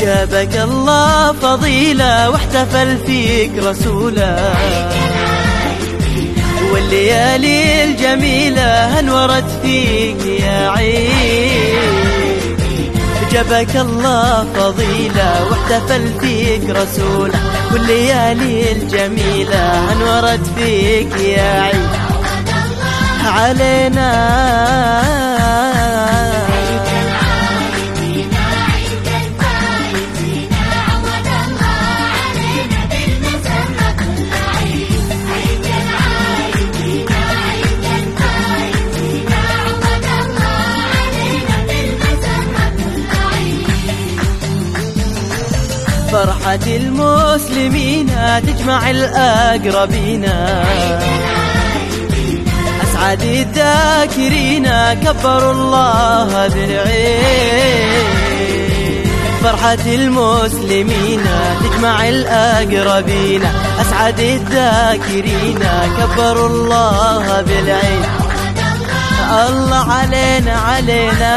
جابك الله فضيلة واحتفل فيك رسوله والليالي الجميلة أنورت فيك يا عيد جابك الله فضيلة واحتفل فيك رسوله والليالي الجميلة أنورت فيك يا عيد علينا فرحة المسلمين تجمع الأقربين. أسعد الذاكرين كبروا الله ذي العين فرحة المسلمين تجمع الأقربين. أسعد الذاكرين كبروا الله بالعين. الله علينا علينا.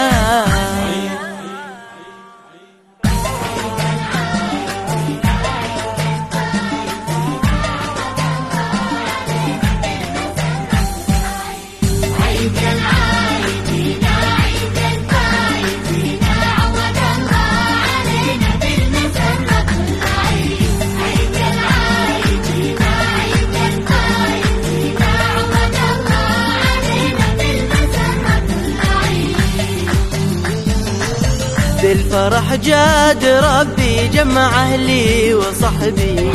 بالفرح جاد ربي جمع أهلي وصحبي.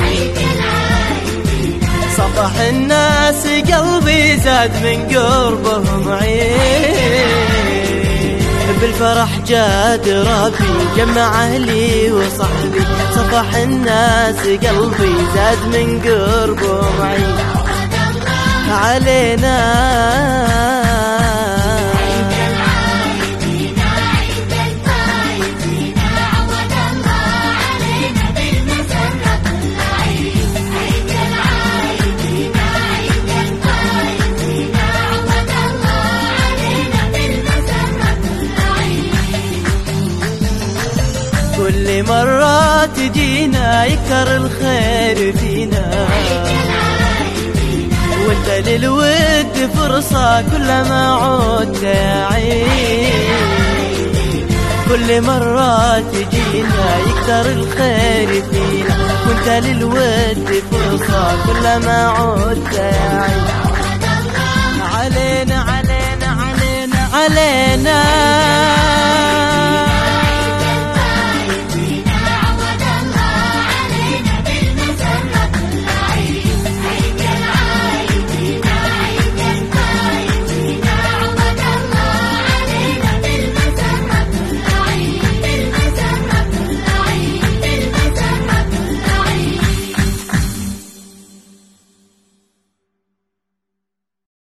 صفح الناس قلبي زاد من قربهم عين. بالفرح جاد ربي جمع أهلي وصحبي. صفح الناس قلبي زاد من قربهم عين. علينا كل مرة تجينا يكثر الخير فينا. وانت للود فرصة كلما عدت يا عين كل مرة تجينا يكثر الخير فينا. وانت للود فرصة كلما عدت يا عين علينا علينا علينا علينا.